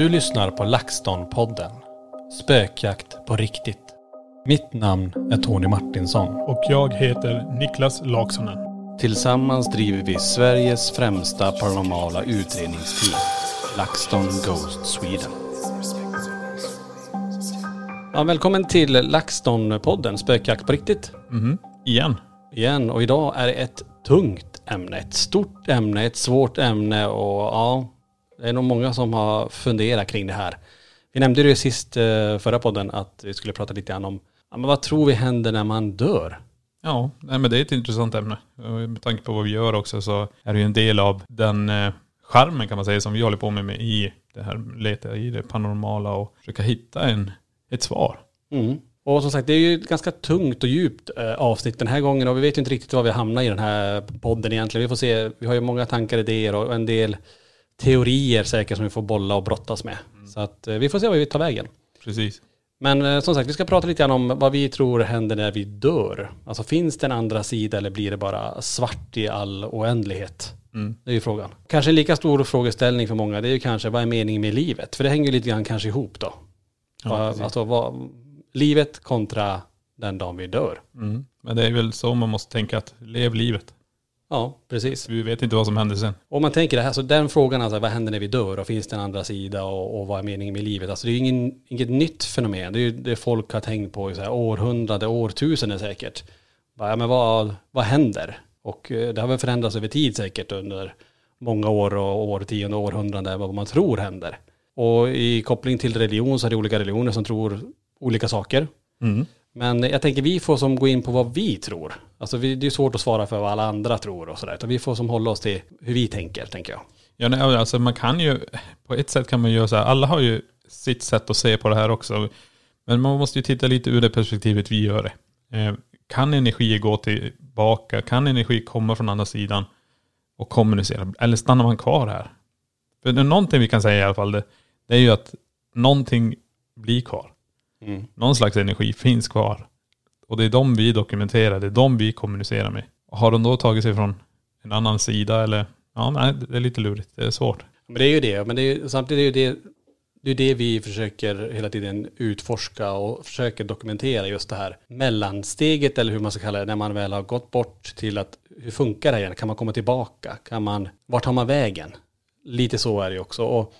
Du lyssnar på LaxTon-podden. Spökjakt på riktigt. Mitt namn är Tony Martinsson. Och jag heter Niklas Laksonen. Tillsammans driver vi Sveriges främsta paranormala utredningsteam. LaxTon Ghost Sweden. Ja, välkommen till LaxTon-podden Spökjakt på riktigt. Mhm. Igen. Igen. Och idag är det ett tungt ämne. Ett stort ämne, ett svårt ämne och ja, det är nog många som har funderat kring det här. Vi nämnde det ju sist, eh, förra podden, att vi skulle prata lite grann om, ja, men vad tror vi händer när man dör? Ja, nej, men det är ett intressant ämne. Med tanke på vad vi gör också så är det ju en del av den eh, charmen kan man säga som vi håller på med, med i det här, leta i det paranormala och försöka hitta en, ett svar. Mm. Och som sagt, det är ju ett ganska tungt och djupt eh, avsnitt den här gången och vi vet ju inte riktigt var vi hamnar i den här podden egentligen. Vi får se, vi har ju många tankar, idéer och en del teorier säkert som vi får bolla och brottas med. Så att eh, vi får se vad vi tar vägen. Precis. Men eh, som sagt, vi ska prata lite grann om vad vi tror händer när vi dör. Alltså finns det en andra sida eller blir det bara svart i all oändlighet? Mm. Det är ju frågan. Kanske en lika stor frågeställning för många, det är ju kanske vad är meningen med livet? För det hänger ju lite grann kanske ihop då. Ja, alltså vad, livet kontra den dagen vi dör. Mm. Men det är väl så man måste tänka att lev livet. Ja, precis. Vi vet inte vad som händer sen. Om man tänker det här, så den frågan alltså, vad händer när vi dör och finns det en andra sida och, och vad är meningen med livet? Alltså det är ju ingen, inget nytt fenomen. Det är ju det folk har tänkt på i så här århundrade, årtusenden säkert. Ja, men vad, vad händer? Och eh, det har väl förändrats över tid säkert under många år och årtionden och århundraden vad man tror händer. Och i koppling till religion så är det olika religioner som tror olika saker. Mm. Men jag tänker vi får som gå in på vad vi tror. Alltså vi, det är svårt att svara för vad alla andra tror och sådär. Utan vi får som hålla oss till hur vi tänker, tänker jag. Ja, nej, alltså man kan ju, på ett sätt kan man göra så här, alla har ju sitt sätt att se på det här också. Men man måste ju titta lite ur det perspektivet vi gör det. Eh, kan energi gå tillbaka? Kan energi komma från andra sidan och kommunicera? Eller stannar man kvar här? För någonting vi kan säga i alla fall, det, det är ju att någonting blir kvar. Mm. Någon slags energi finns kvar. Och det är de vi dokumenterar, det är de vi kommunicerar med. Och har de då tagit sig från en annan sida eller, ja nej, det är lite lurigt, det är svårt. Men det är ju det. Men det är, samtidigt är det ju det, det är det vi försöker hela tiden utforska och försöker dokumentera just det här mellansteget eller hur man ska kalla det, när man väl har gått bort till att hur funkar det igen? Kan man komma tillbaka? Kan man, vart tar man vägen? Lite så är det ju också. Och,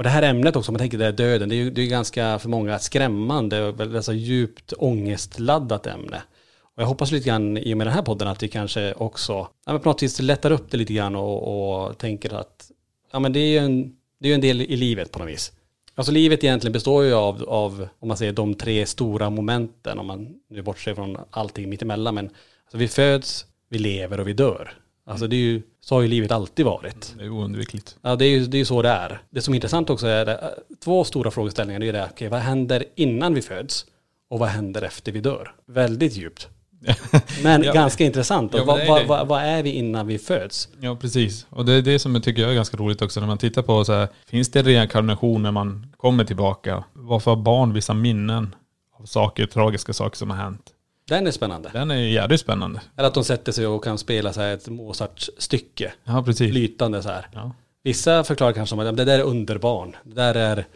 och det här ämnet också, om man tänker det här döden, det är ju det är ganska för många skrämmande och väldigt alltså djupt ångestladdat ämne. Och jag hoppas lite grann i och med den här podden att vi kanske också, ja, på något vis lättar upp det lite grann och, och tänker att ja, men det är ju en, det är en del i livet på något vis. Alltså livet egentligen består ju av, av, om man säger de tre stora momenten, om man nu bortser från allting mittemellan, men alltså vi föds, vi lever och vi dör. Alltså det är ju, så har ju livet alltid varit. Det är oundvikligt. Ja, det är ju det är ju så det är. Det som är intressant också är det, eh, två stora frågeställningar. Det är det, okej, vad händer innan vi föds? Och vad händer efter vi dör? Väldigt djupt. Men Ja. ganska intressant. Ja, vad, vad, vad, vad är vi innan vi föds? Ja, precis. Och det är det som jag tycker är ganska roligt också när man tittar på så här, finns det reinkarnation när man kommer tillbaka? Varför har barn vissa minnen av saker, tragiska saker som har hänt? Den är spännande. Den är ju jävligt spännande. Eller att de sätter sig och kan spela så här ett Mozart-stycke. Ja, precis. Flytande så här. Ja. Vissa förklarar kanske som att det där är underbarn. Det där är,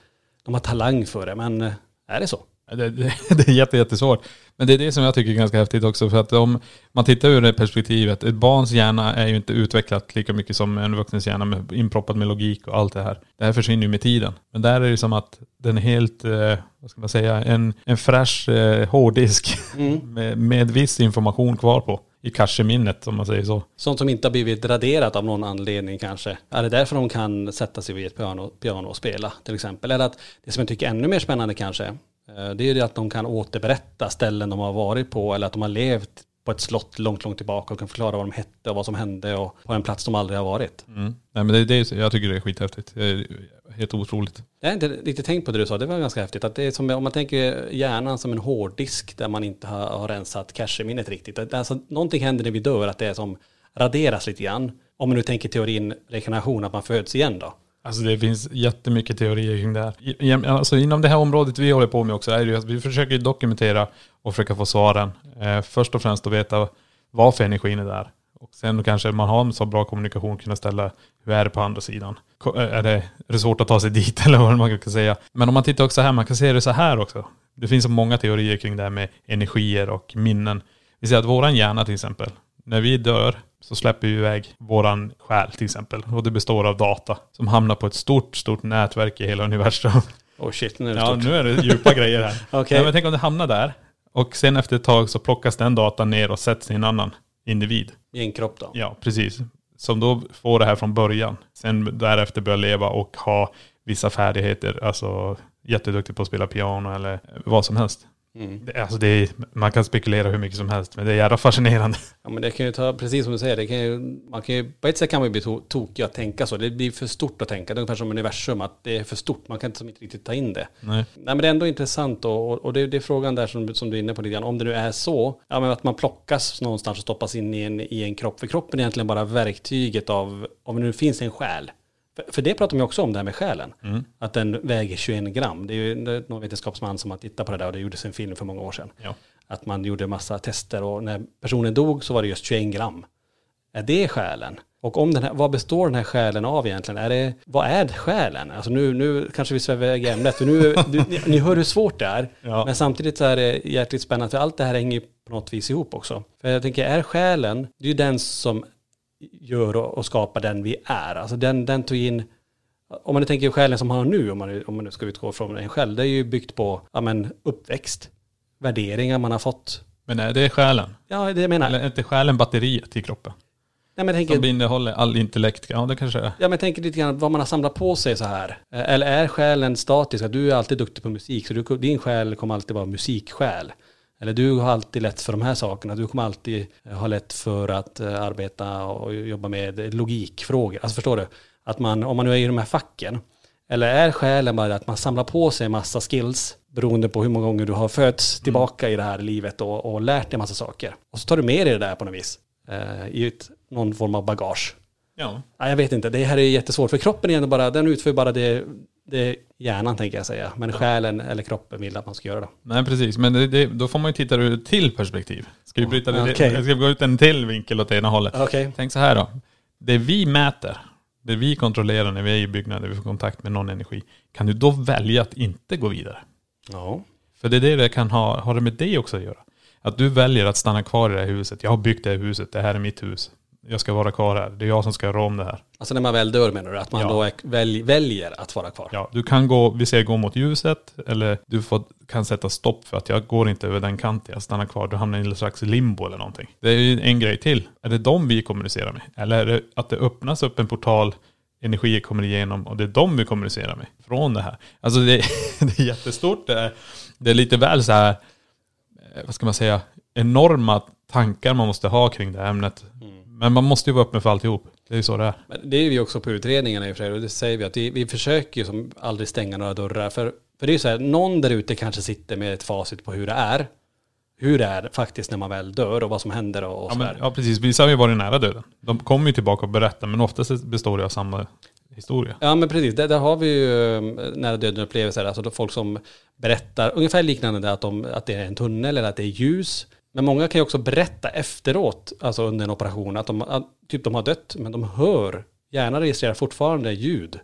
de har talang för det. Men eh, är det så? Det, det, det är jätte, jättesvårt. Men det är det som jag tycker är ganska häftigt också. För att om man tittar ur det perspektivet. Ett barns hjärna är ju inte utvecklat lika mycket som en vuxens hjärna med, inproppat med logik och allt det här. Det här försvinner ju med tiden. Men där är det som att den är helt, eh, vad ska man säga, en, en fräsch eh, hårddisk med, med viss information kvar på. I cache-minnet om man säger så. Sånt som inte har blivit raderat av någon anledning kanske. Är det därför de kan sätta sig vid ett piano, piano och spela till exempel? Eller att det som jag tycker är ännu mer spännande kanske, det är det att de kan återberätta ställen de har varit på eller att de har levt på ett slott långt, långt tillbaka och kan förklara vad de hette och vad som hände och på en plats de aldrig har varit. Mm. Nej men det det jag tycker det är skithäftigt. Det är helt otroligt. Jag har inte riktigt tänkt på det du sa, det var ganska häftigt. Att det är som, om man tänker hjärnan som en hårddisk där man inte har, har rensat cache-minnet riktigt. Alltså, någonting händer när vi dör, att det är som raderas lite grann. Om man nu tänker teorin rekarnation, att man föds igen då. Alltså det finns jättemycket teorier kring det här. I- Alltså inom det här området vi håller på med också är det ju att vi försöker dokumentera och försöka få svaren. Eh, först och främst att veta varför energin är där. Och sen kanske man har en så bra kommunikation kunna ställa hur är det på andra sidan? Eh, är det, är det svårt att ta sig dit eller vad man kan säga? Men om man tittar också här, man kan se det så här också. Det finns så många teorier kring det här med energier och minnen. Vi säger att våran hjärna till exempel, när vi dör så släpper vi iväg våran själ till exempel. Och det består av data som hamnar på ett stort, stort nätverk i hela universum. Oh shit, nu är det Ja, stort. nu är det djupa grejer här. Nej, men tänk om det hamnar där. Och sen efter ett tag så plockas den datan ner och sätts i en annan individ. I en kropp då. Ja, precis. Som då får det här från början. Sen därefter börjar leva och ha vissa färdigheter. Alltså jätteduktig på att spela piano eller vad som helst. Mm. Det, alltså det är, man kan spekulera hur mycket som helst, men det är jävla fascinerande. Ja men det kan ju ta, precis som du säger, det kan ju, man kan ju, på ett sätt kan man ju bli to, tokig att tänka så. Det blir för stort att tänka. Det är ungefär som universum, att det är för stort. Man kan inte, inte riktigt ta in det. Nej. Nej men det är ändå intressant och, och, och det, det är frågan där som, som du är inne på lite grann. Om det nu är så, ja men att man plockas någonstans och stoppas in i en, i en kropp. För kroppen är egentligen bara verktyget av, om det nu finns en själ. För, för det pratar man också om det här med själen. Att den väger 21 gram. Det är ju någon vetenskapsman som har tittat på det där och det gjordes en film för många år sedan. Ja. Att man gjorde massa tester och när personen dog så var det just 21 gram. Är det själen? Och om den här, vad består den här själen av egentligen? Är det, vad är själen? Alltså nu, nu kanske vi svävar iväg i ämnet. För nu, du, ni, ni hör hur svårt det är. Ja. Men samtidigt så är det jäkligt spännande. För allt det här hänger på något vis ihop också. För jag tänker, är själen, det är ju den som gör och, och skapar den vi är. Alltså den, den tog in, om man tänker själen som man har nu, om man, om man nu ska utgå från en själv, det är ju byggt på ja, men, uppväxt, värderingar man har fått. Men är det själen? Ja, det jag menar. Eller är inte själen batteriet i kroppen? Nej, men tänker, Som innehåller all intellekt? Ja, det kanske är. Ja, men tänker lite grann vad man har samlat på sig så här. Eh, Eller är själen statisk? Att du är alltid duktig på musik, så du, din själ kommer alltid vara musiksjäl. Eller du har alltid lätt för de här sakerna. Du kommer alltid eh, ha lätt för att eh, arbeta och jobba med logikfrågor. Alltså förstår du? Att man, om man nu är i de här facken. Eller är själen bara att man samlar på sig en massa skills beroende på hur många gånger du har fötts tillbaka i det här livet och, och lärt dig en massa saker. Och så tar du med dig det där på något vis. Eh, I ett, någon form av bagage. Ja. Nej, jag vet inte, det här är jättesvårt. För kroppen är ändå bara, den utför bara det, det hjärnan tänker jag säga. Men själen eller kroppen vill att man ska göra det. Nej, precis. Men det, det, då får man ju titta ur ett till perspektiv. Ska vi bryta det? Okej. Ska vi gå ut en till vinkel åt ena hållet? Okej. Tänk så här då. Det vi mäter, det vi kontrollerar när vi är i byggnader, vi får kontakt med någon energi. Kan du då välja att inte gå vidare? Ja. För det är det det kan ha, ha det med dig också att göra. Att du väljer att stanna kvar i det här huset. Jag har byggt det här huset, det här är mitt hus. Jag ska vara kvar här. Det är jag som ska rå om det här. Alltså när man väl dör menar du? Att man Ja. då är, välj, väljer att vara kvar? Ja, du kan gå, vi säger gå mot ljuset, eller du får, kan sätta stopp för att jag går inte över den kanten, jag stannar kvar. Du hamnar i en slags limbo eller någonting. Det är ju en grej till. Är det de vi kommunicerar med? Eller är det att det öppnas upp en portal, energier kommer igenom och det är de vi kommunicerar med? Från det här. Alltså det, det är jättestort. Det är, det är lite väl så här, eh, vad ska man säga, enorma tankar man måste ha kring det här ämnet. Men man måste ju vara öppen för alltihop. Det är ju så det är. Men det är vi också på utredningarna i och för sig, och det säger vi att vi, vi försöker ju som aldrig stänga några dörrar. För, för det är ju så här, någon där ute kanske sitter med ett facit på hur det är. Hur det är faktiskt när man väl dör och vad som händer och, och Ja, så men, ja precis, vissa har ju varit nära döden. De kommer ju tillbaka och berättar, men oftast består det av samma historia. Ja men precis, där, där har vi ju eh, nära döden upplevelser, alltså folk som berättar ungefär liknande där att, de, att det är en tunnel eller att det är ljus. Men många kan ju också berätta efteråt, alltså under en operation, att de, att, typ de har dött, men de hör, hjärnan registrerar fortfarande ljud.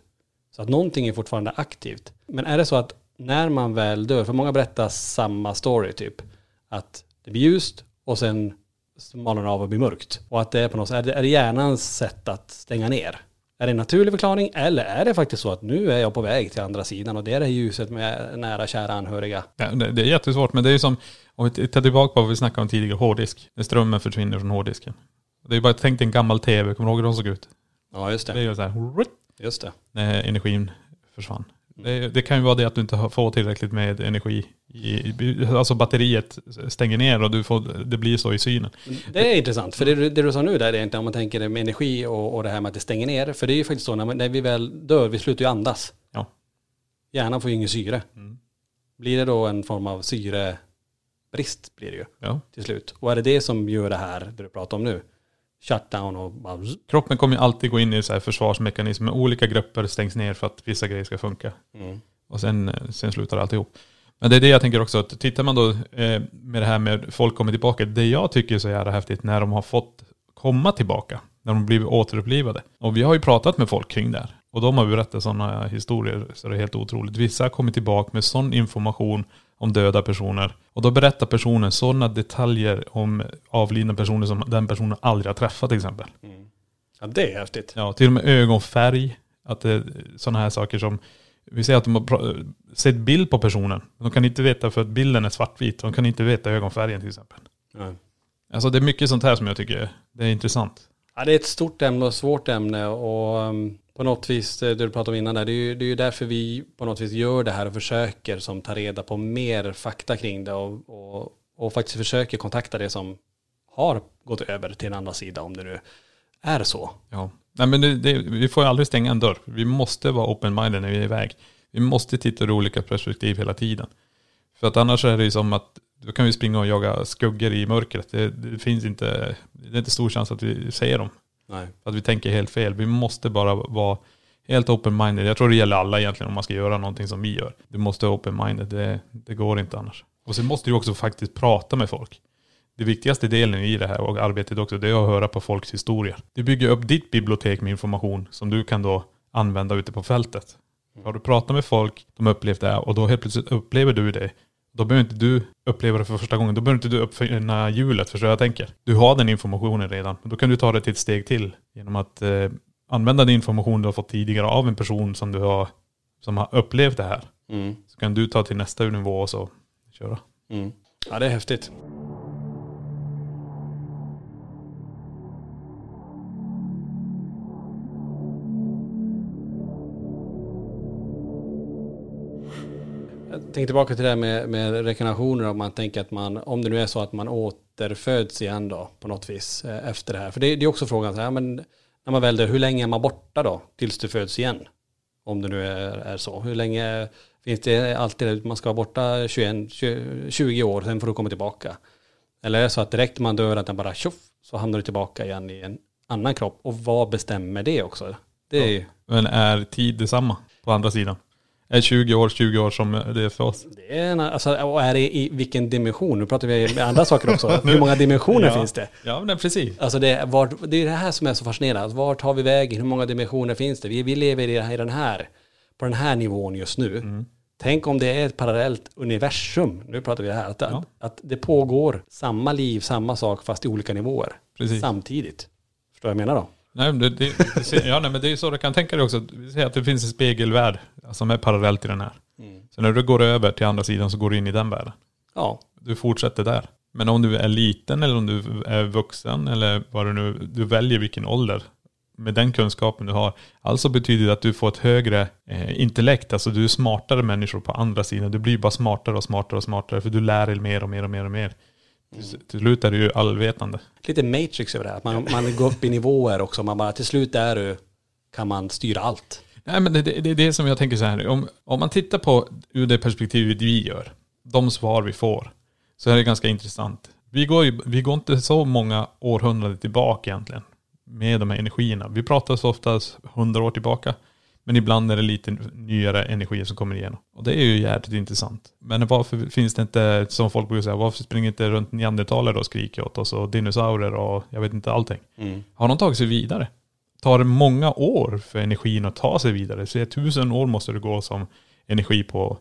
Så att någonting är fortfarande aktivt. Men är det så att när man väl dör, för många berättar samma story typ, att det blir ljust och sen smalnar det av och blir mörkt. Och att det är på något sätt, är det, är det hjärnans sätt att stänga ner? Är det en naturlig förklaring eller är det faktiskt så att nu är jag på väg till andra sidan och det är det här ljuset med nära kära anhöriga? Ja, det, det är jättesvårt, men det är ju som, om vi tar tillbaka på vad vi snackade om tidigare, hårddisk. När strömmen försvinner från hårddisken. Det är bara, tänk dig en gammal tv, kommer du ihåg hur de såg ut? Ja just Det är det. ju så här, Just det. när energin försvann. Det, det kan ju vara det att du inte får tillräckligt med energi. I, alltså batteriet stänger ner och du får, det blir så i synen. Det är intressant, för det, du- det du sa nu där egentligen, om man tänker det med energi och, och det här med att det stänger ner, för det är ju faktiskt så när, man, när vi väl dör, vi slutar ju andas. Ja. Hjärnan får ju ingen syre. Mm. Blir det då en form av syrebrist blir det ju Ja. till slut. Och är det det som gör det här, det du pratar om nu, shutdown och bara, Kroppen kommer ju alltid gå in i så här försvarsmekanismer. Olika grupper stängs ner för att vissa grejer ska funka. mm. Och sen, sen slutar alltihop. Men det är det jag tänker också, att tittar man då eh, med det här med folk kommer tillbaka. Det jag tycker är så jävla häftigt när de har fått komma tillbaka. När de blivit återupplivade. Och vi har ju pratat med folk kring det här. Och de har berättat sådana historier så det är helt otroligt. Vissa har kommit tillbaka med sån information om döda personer. Och då berättar personen sådana detaljer om avlidna personer som den personen aldrig har träffat till exempel. ja det är häftigt. Ja, till och med ögonfärg. Att det är sådana här saker som, vi säger att de har sett bild på personen. De kan inte veta för att bilden är svartvit. De kan inte veta ögonfärgen till exempel. Ja. Alltså det är mycket sånt här som jag tycker det är intressant. Ja, det är ett stort ämne och svårt ämne och um, på något vis, eh, det du pratade om innan där, det är, ju, det är ju därför vi på något vis gör det här och försöker som ta reda på mer fakta kring det och, och, och faktiskt försöker kontakta det som har gått över till en andra sida om det nu är så. Ja. Nej men det, det, vi får ju aldrig stänga en dörr. Vi måste vara open-minded när vi är iväg. Vi måste titta ur olika perspektiv hela tiden. För att annars är det ju som att då kan vi springa och jaga skuggor i mörkret. Det, det finns inte, det är inte stor chans att vi ser dem. Nej. Att vi tänker helt fel. Vi måste bara vara helt open-minded. Jag tror det gäller alla egentligen om man ska göra någonting som vi gör. Du måste vara open-minded. Det, det går inte annars. Och sen måste du också faktiskt prata med folk. Det viktigaste delen i det här och arbetet också, det är att höra på folks historier. Du bygger upp ditt bibliotek med information som du kan då använda ute på fältet. Har du pratat med folk, de har upplevt det här och då helt plötsligt upplever du det. Då behöver inte du uppleva det för första gången. Då behöver inte du uppfinna hjulet, förstår jag tänker. Du har den informationen redan. Då kan du ta det till ett steg till. Genom att eh, använda den information du har fått tidigare av en person som du har, som har upplevt det här. Mm. Så kan du ta till nästa nivå och så köra. Mm. Ja, det är häftigt. Tänkte tillbaka till det här med, med rekarnationer, om man tänker att man, om det nu är så att man återföds igen då på något vis eh, efter det här. För det, det är också frågan, så här, men när man väl dör, hur länge är man borta då tills du föds igen? Om det nu är, är så. Hur länge finns det alltid, att man ska vara borta 21, 20, 20 år, sen får du komma tillbaka. Eller är det så att direkt man dör, att den bara tjoff, så hamnar du tillbaka igen i en annan kropp. Och vad bestämmer det också? Det är ju, Men är tid detsamma på andra sidan? Är 20 år 20 år som det är för oss? det är en, alltså, och är det i vilken dimension? Nu pratar vi med andra saker också. Hur många dimensioner Ja. finns det? Ja, men precis. Alltså det, är- vart, det är det här som är så fascinerande. Alltså Vart tar vi vägen? Hur många dimensioner finns det? Vi, vi lever i, här, i den här, på den här nivån just nu. Mm. Tänk om det är ett parallellt universum. Nu pratar vi här. Att, Ja. att det pågår samma liv, samma sak fast i olika nivåer. Precis. Samtidigt. Förstår du vad jag menar då? Nej, men det, det, det, ja, nej, men det är så du kan tänka dig också. Vi säger att det finns en spegelvärld som är parallellt till den här. Så när du går över till andra sidan så går du in i den världen. Ja. Du fortsätter där. Men om du är liten eller om du är vuxen eller vad du nu, du väljer vilken ålder. Med den kunskapen du har. Alltså betyder det att du får ett högre eh, intellekt. Alltså du är smartare människor på andra sidan. Du blir bara smartare och smartare och smartare. För du lär dig mer och mer och mer och mer. Till, till slut är du ju allvetande. Lite matrix över det här. Man, man går upp i nivåer också. Man bara till slut är du, kan man styra allt. Nej men det, det, det är det som jag tänker så här. Om, om man tittar på ur det perspektivet vi gör. De svar vi får. Så är det ganska intressant. Vi går, ju, vi går inte så många århundraden tillbaka egentligen. Med de här energierna. Vi pratar så oftast hundra år tillbaka. Men ibland är det lite nyare energier som kommer igenom. Och det är ju jävligt intressant. Men varför finns det inte, som folk brukar säga, varför springer inte runt neandertalare och skriker åt oss och dinosaurier och jag vet inte allting. Mm. Har de tagit sig vidare? Tar det många år för energin att ta sig vidare? Så tusen år måste det gå som energi på,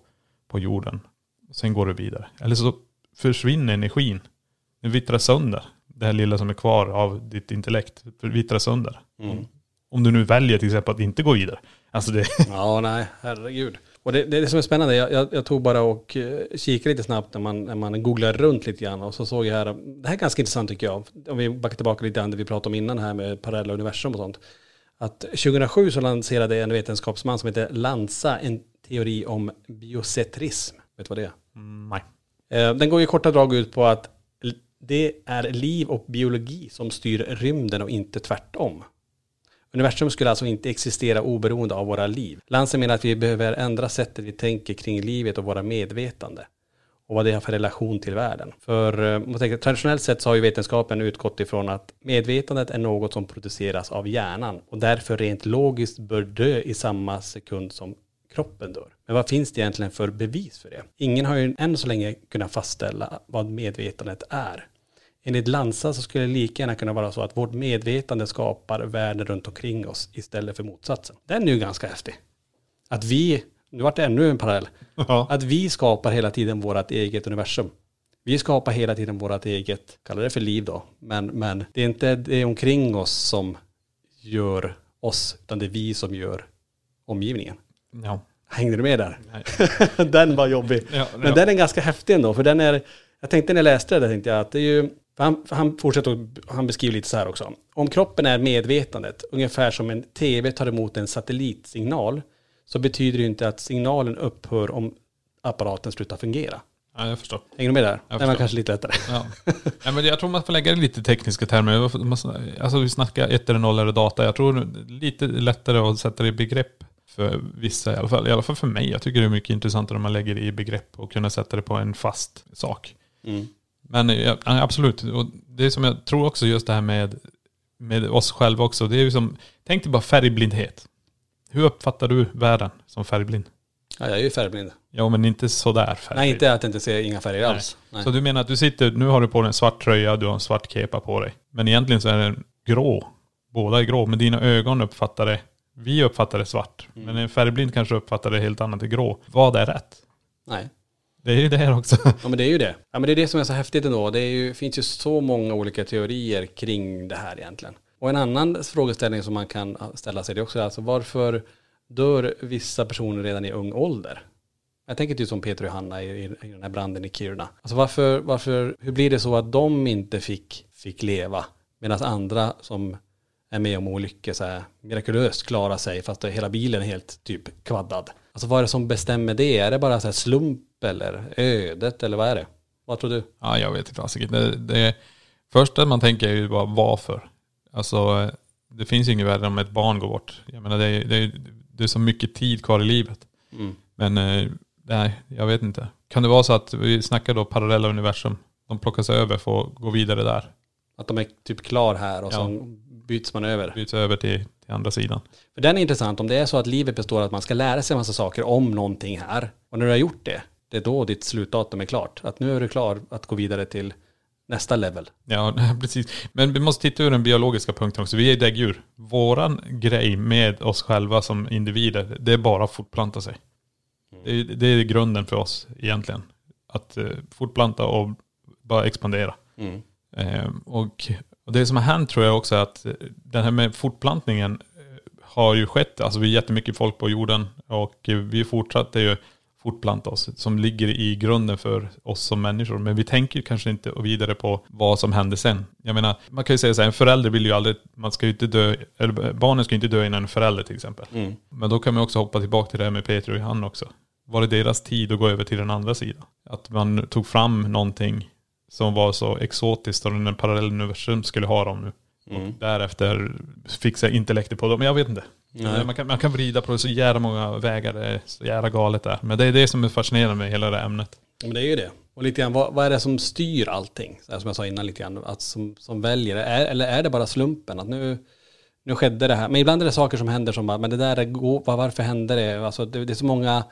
på jorden. Sen går det vidare. Eller så försvinner energin. Den vittrar sönder. Det här lilla som är kvar av ditt intellekt vittrar sönder. Mm. Om du nu väljer till exempel att inte gå vidare. Alltså det, Ja, nej, herregud. Och det, det som är spännande, jag, jag, jag tog bara och eh, kikade lite snabbt när man, när man googlar runt lite grann och så såg jag här, det här är ganska intressant tycker jag, om vi backar tillbaka lite grann det vi pratade om innan här med parallella universum och sånt. Att 2007 så lanserade en vetenskapsman som heter Lanza en teori om biocentrism. Vet du vad det är? mm, nej. Eh, Den går i korta drag ut på att det är liv och biologi som styr rymden och inte tvärtom. Universum skulle alltså inte existera oberoende av våra liv. Lansen menar att vi behöver ändra sättet vi tänker kring livet och våra medvetande. Och vad det har för relation till världen. För eh, om man tänker, traditionellt sett så har ju vetenskapen utgått ifrån att medvetandet är något som produceras av hjärnan och därför rent logiskt bör dö i samma sekund som kroppen dör. Men vad finns det egentligen för bevis för det? Ingen har ju än så länge kunnat fastställa vad medvetandet är. Enligt Lanza så skulle det lika gärna kunna vara så att vårt medvetande skapar världen runt omkring oss istället för motsatsen. Den är ju ganska häftig. Att vi, nu vart det ännu en parallell, Ja. att vi skapar hela tiden vårt eget universum. Vi skapar hela tiden vårt eget, kalla det för liv då, men, men det är inte det omkring oss som gör oss, utan det är vi som gör omgivningen. Ja. Hängde du med där? Den var jobbig. Ja, Men den är ganska häftig ändå, för den är, jag tänkte när jag läste det, tänkte jag att det är ju, han, han fortsätter, och- han beskriver lite så här också. Om kroppen är medvetandet, ungefär som en tv tar emot en satellitsignal, så betyder det inte att signalen upphör om apparaten slutar fungera. ja, jag förstår. Hänger du med där? Jag Den var kanske lite lättare. Ja. ja, men jag tror man får lägga det lite tekniska termer. Alltså vi snackar ett eller noll eller data. Jag tror lite lättare att sätta det i begrepp för vissa i alla fall. I alla fall för mig. Jag tycker det är mycket intressantare om man lägger det i begrepp och kunna sätta det på en fast sak. Mm. Men ja, absolut. Och det är som jag tror också just det här med, med oss själva också. Det är ju som, tänk dig bara färgblindhet. Hur uppfattar du världen som färgblind? Ja, jag är ju färgblind. Ja men inte sådär färgblind. Nej, inte att jag inte ser inga färger alls. Nej. Så du menar att du sitter, nu har du på dig en svart tröja, du har en svart kepa på dig. Men egentligen så är den grå. Båda är grå, men dina ögon uppfattar det, vi uppfattar det svart. Mm. Men en färgblind kanske uppfattar det helt annat, det grå. Vad är rätt? Nej. Det är ju det här också. Ja men det är ju det. Ja men det är det som är så häftigt ändå. Det är ju, finns ju så många olika teorier kring det här egentligen. Och en annan frågeställning som man kan ställa sig det är också alltså varför dör vissa personer redan i ung ålder? Jag tänker typ som Peter och Hanna i, i, i den här branden i Kiruna. Alltså varför, varför, hur blir det så att de inte fick, fick leva medan andra som är med om olyckor så här mirakulöst klarar sig fast hela bilen är helt typ kvaddad. Alltså vad är det som bestämmer det? Är det bara så här slump eller ödet eller vad är det? Vad tror du? Ja, jag vet inte fasiken. Det, det första man tänker är ju bara varför. Alltså, det finns ju inget värre om ett barn går bort. Jag menar, det är, det är, det är så mycket tid kvar i livet. Mm. Men eh, nej, jag vet inte. Kan det vara så att vi snackar då parallella universum? De plockas över för att gå vidare där. Att de är typ klar här och Ja. så byts man över. Byts över till, till andra sidan. För den är intressant om det är så att livet består av att man ska lära sig massa saker om någonting här. Och när du har gjort det, det är då ditt slutdatum är klart. Att nu är du klar att gå vidare till nästa level. Ja, precis. Men vi måste titta ur den biologiska punkten också. Vi är däggdjur. Våran grej med oss själva som individer, det är bara att fortplanta sig. Det, är, det är grunden för oss egentligen. Att eh, fortplanta och bara expandera. Mm. Eh, och, och det som har hänt tror jag också är att eh, den här med fortplantningen eh, har ju skett. Alltså vi är jättemycket folk på jorden och eh, vi fortsätter ju fortplanta oss. Som ligger i grunden för oss som människor. Men vi tänker kanske inte vidare på vad som hände sen. Jag menar, man kan ju säga så här, en förälder vill ju aldrig, man ska ju inte dö, eller barnen ska ju inte dö innan en förälder till exempel. Mm. Men då kan man också hoppa tillbaka till det här med Peter och Johan också. Var det deras tid att gå över till den andra sidan? Att man tog fram någonting som var så exotiskt och den parallelluniversum skulle ha dem nu. Mm. Och därefter fixa intellektet på dem. Jag vet inte. Nej. Man kan, man kan vrida på det så jävla många vägar. Det är så jävla galet där. Men det är det som är fascinerande med hela det här ämnet. Men det är ju det. Och lite grann, vad, vad är det som styr allting? Så här som jag sa innan lite grann, att som, som väljer. Är, eller är det bara slumpen? Att nu, nu skedde det här. Men ibland är det saker som händer som bara, men det där är vad- varför hände det? Alltså det, det är så många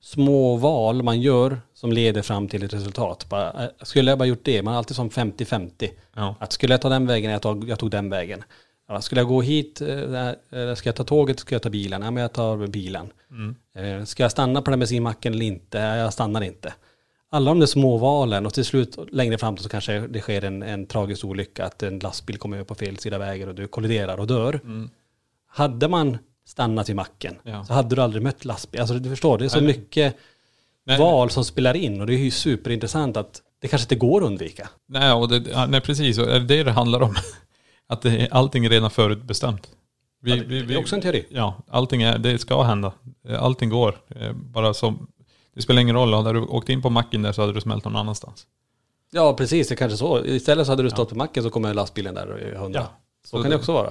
små val man gör som leder fram till ett resultat. Bara, eh, skulle jag bara gjort det? Man är alltid som 50-50. Ja. Att skulle jag ta den vägen, jag tog, jag tog den vägen. Ja, skulle jag gå hit, eh, ska jag ta tåget, ska jag ta bilen? Ja, men jag tar bilen. Eh, Ska jag stanna på den bensinmacken eller inte? Ja, jag stannar inte. Alla de där små valen och till slut längre fram så kanske det sker en, en tragisk olycka att en lastbil kommer på fel sida vägen och du kolliderar och dör. Hade man stannat vid macken Ja. så hade du aldrig mött lastbil. Alltså du förstår, det är så Nej. mycket Nej. val som spelar in och det är ju superintressant att det kanske inte går att undvika. Nej, och det, ja, nej precis. Och det är det det handlar om. Att det allting är redan förutbestämt. Vi, Ja, det- det är också en teori. Ja, allting är, det ska hända. Allting går. Eh, Bara som, det spelar ingen roll. Hade du åkt in på macken där så hade du smält någon annanstans. Ja, precis. Det är kanske så. Istället så hade du stått på macken så kommer lastbilen där och är hundra. Ja. Så, Så kan det också vara.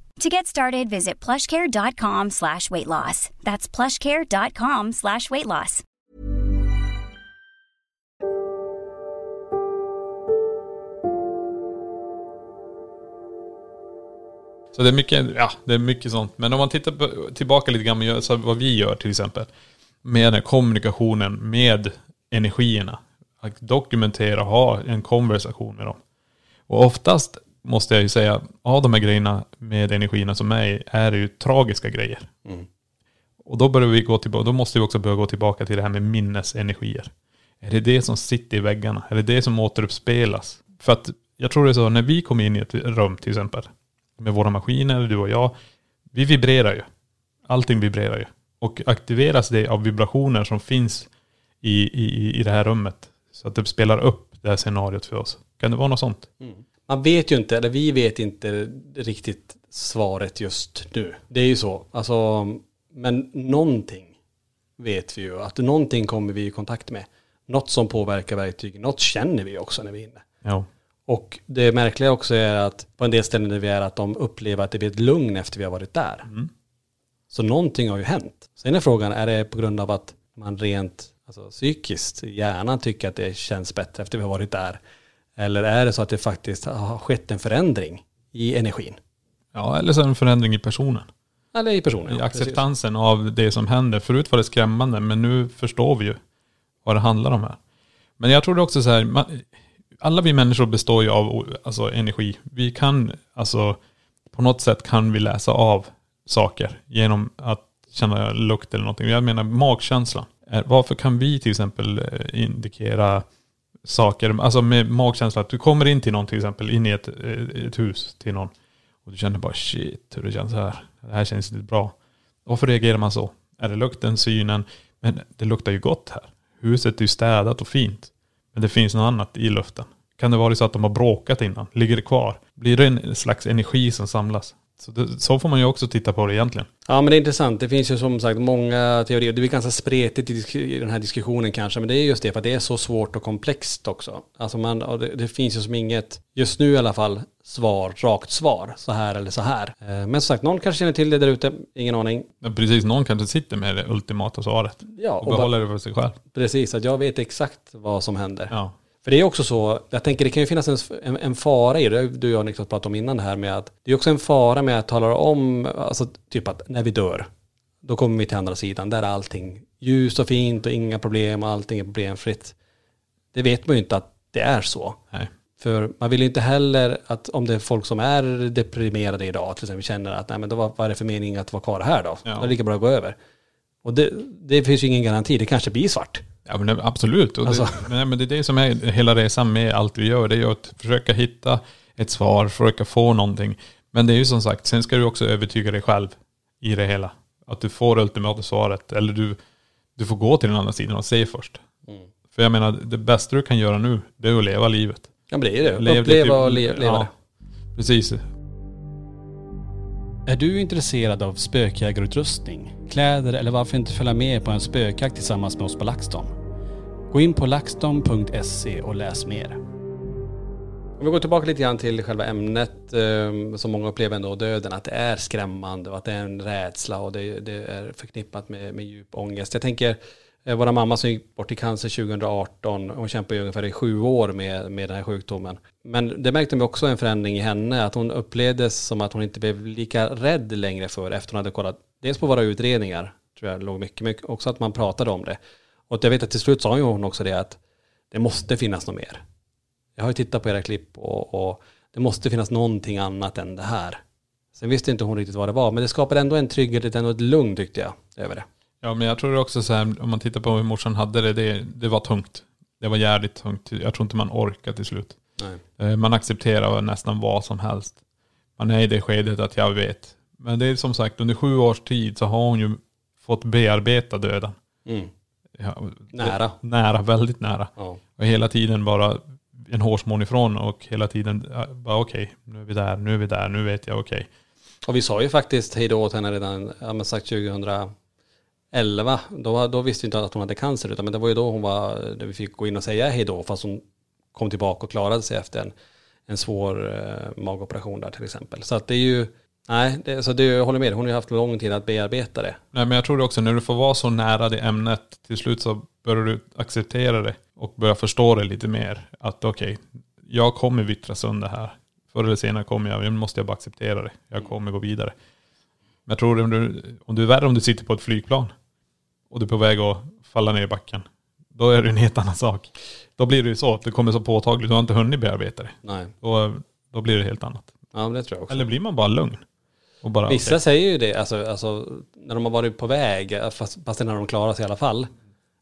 To get started, visit plushcare.com slash weight loss. That's plushcare.com slash weight loss. Så det är mycket, ja, det är mycket sånt. Men om man tittar på, tillbaka lite grann med gör- så vad vi gör till exempel. Med den här kommunikationen med energierna. Att dokumentera ha en konversation med dem. Och oftast måste jag ju säga, av de här grejerna med energierna som är, är ju tragiska grejer. Och då börjar vi gå tillbaka, då måste vi också börja gå tillbaka till det här med minnesenergier. Är det det som sitter i väggarna? Är det det som återuppspelas? För att jag tror det är så, när vi kommer in i ett rum till exempel, med våra maskiner, du och jag, vi vibrerar ju. Allting vibrerar ju. Och aktiveras det av vibrationer som finns i, i, i det här rummet, så att det spelar upp det här scenariot för oss. Kan det vara något sånt? Man vet ju inte, eller vi vet inte riktigt svaret just nu. Det är ju så. Alltså, men någonting vet vi ju. Att någonting kommer vi i kontakt med. Något som påverkar verktygen. Något känner vi också när vi är inne. Ja. Och det märkliga också är att på en del ställen där vi är att de upplever att det blir ett lugn efter vi har varit där. Så någonting har ju hänt. Sen är frågan, är det på grund av att man rent alltså, psykiskt, hjärnan tycker att det känns bättre efter vi har varit där? Eller är det så att det faktiskt har skett en förändring i energin? ja, eller så en förändring i personen. Eller i personen? I ja, precis. acceptansen av det som händer. Förut var det skrämmande, men nu förstår vi ju vad det handlar om här. Men jag tror det också så här, man, alla vi människor består ju av alltså, energi. Vi kan, alltså på något sätt kan vi läsa av saker genom att känna lukt eller någonting. Jag menar magkänslan. Eh, Varför kan vi till exempel eh, indikera saker, alltså med magkänsla, att du kommer in till någon till exempel, in i ett, eh, ett hus till någon och du känner bara shit hur det känns här. Det här känns inte bra. Varför reagerar man så? Är det lukten, synen? Men det luktar ju gott här. Huset är ju städat och fint. Men det finns något annat i luften. Kan det vara så att de har bråkat innan? Ligger det kvar? Blir det en slags energi som samlas? Så, det, så får man ju också titta på det egentligen. Ja men det är intressant. Det finns ju som sagt många teorier. Det blir ganska spretigt i, den här diskussionen kanske. Men det är just det för att det är så svårt och komplext också. Alltså man, det, det finns ju som inget, just nu i alla fall, svar, rakt svar. Så här eller så här. Eh, Men som sagt, någon kanske känner till det där ute. Ingen aning. Men precis, någon kanske sitter med det ultimata svaret. Ja, Och och behåller det för sig själv. Precis, att jag vet exakt vad som händer. Ja. För det är också så, jag tänker det kan ju finnas en, en, en fara i det, du och jag Niklas pratat om innan det här med att det är också en fara med att tala om, alltså typ att när vi dör, då kommer vi till andra sidan, där är allting ljust och fint och inga problem och allting är problemfritt. Det vet man ju inte att det är så. Nej. För man vill ju inte heller att om det är folk som är deprimerade idag, till exempel känner att nej men då var, vad är det för mening att vara kvar här då? Ja. Då är det lika bra att gå över. Och det, det finns ju ingen garanti, det kanske blir svart. Ja men det, absolut. Och Alltså. det, men, men det är det som är hela resan med allt vi gör. Det är att försöka hitta ett svar, försöka få någonting. Men det är ju som sagt, sen ska du också övertyga dig själv i det hela. Att du får ultimata svaret. Eller du, du får gå till den andra sidan och se först. För jag menar, det bästa du kan göra nu, det är att leva livet. Ja men det är det. Lev det Uppleva till- och le, leva ja, det. Precis. Är du intresserad av spökjägarutrustning, kläder eller varför inte följa med på en spökjakt tillsammans med oss på LaxTon? Gå in på laxton.se och läs mer. Om vi går tillbaka lite grann till själva ämnet eh, som många upplever ändå, döden, att det är skrämmande och att det är en rädsla och det, det är förknippat med, med djup ångest. Jag tänker, eh, våra mamma som gick bort i cancer 2018, hon kämpade ju ungefär i sju år med, med den här sjukdomen. Men det märkte vi också en förändring i henne, att hon upplevdes som att hon inte blev lika rädd längre för efter hon hade kollat, dels på våra utredningar, tror jag låg mycket, mycket också att man pratade om det. Och jag vet att till slut sa ju hon också det att det måste finnas något mer. Jag har ju tittat på era klipp och, och det måste finnas någonting annat än det här. Sen visste inte hon riktigt vad det var, men det skapade ändå en trygghet, ändå ett lugn tyckte jag över det. Ja men jag tror också så här, om man tittar på hur morsan hade det, det, det var tungt. Det var jävligt tungt. Jag tror inte man orkar till slut. Nej. Eh, Man accepterar nästan vad som helst. Man är i det skedet att jag vet. Men det är som sagt, under sju års tid så har hon ju fått bearbeta döden. Mm. Ja, Nära. Nära, väldigt nära. Ja. Och hela tiden bara en hårsmån ifrån och hela tiden bara okej, nu är vi där, nu är vi där, nu vet jag okej. Och vi sa ju faktiskt hej då åt henne redan, ja men sagt 2011. Då, då visste vi inte att hon hade cancer, utan men det var ju då hon var, där vi fick gå in och säga hej då, fast hon kom tillbaka och klarade sig efter en, en svår eh, magoperation där till exempel. Så att det är ju, nej, det, så det, jag håller med, hon har ju haft lång tid att bearbeta det. Nej men jag tror också när du får vara så nära det ämnet, till slut så börjar du acceptera det och börja förstå det lite mer. Att okej, jag kommer vittra sönder här. Förr eller senare kommer jag, nu måste jag bara acceptera det. Jag kommer gå vidare. Men jag tror om du, om du är värre om du sitter på ett flygplan och du är på väg att falla ner i backen. Då är det en helt annan sak. Då blir det ju så att det kommer så påtagligt, du har inte hunnit bearbeta det. Nej, Då, då blir det helt annat. ja men det tror jag också. Eller blir man bara lugn? Bara, Vissa okej. säger ju det, alltså, alltså när de har varit på väg, fast, fast när de klarar sig i alla fall,